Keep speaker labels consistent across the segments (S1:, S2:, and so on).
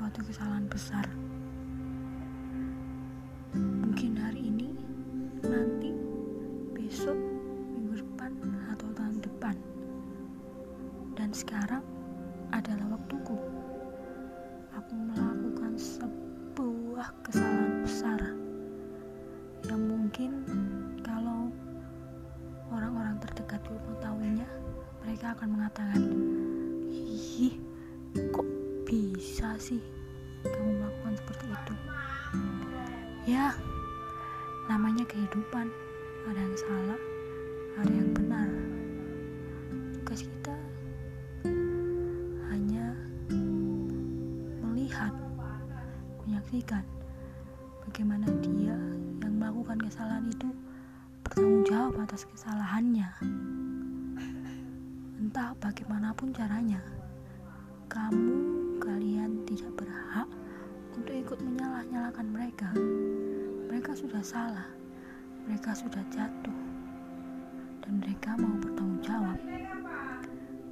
S1: suatu kesalahan besar. Mungkin hari ini, nanti, besok, minggu depan, atau tahun depan. Dan sekarang adalah waktuku. Aku melakukan sebuah kesalahan besar yang mungkin kalau orang-orang terdekatku mengetahuinya, mereka akan mengatakan, "Ih, kok bisa sih kamu melakukan seperti itu?" Ya, namanya kehidupan. Ada yang salah, ada yang benar. Tugas kita hanya melihat, menyaksikan bagaimana dia yang melakukan kesalahan itu bertanggung jawab atas kesalahannya. Entah bagaimanapun caranya, kamu kalian tidak berhak untuk ikut menyalah-nyalahkan mereka. Mereka sudah salah, mereka sudah jatuh, dan mereka mau bertanggung jawab.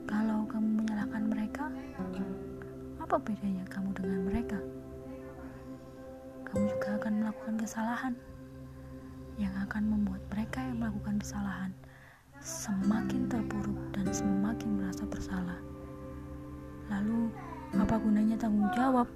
S1: Kalau kamu menyalahkan mereka, apa bedanya kamu dengan mereka? Kamu juga akan melakukan kesalahan yang akan membuat mereka yang melakukan kesalahan semakin terpuruk dan semakin gunanya tanggung jawab?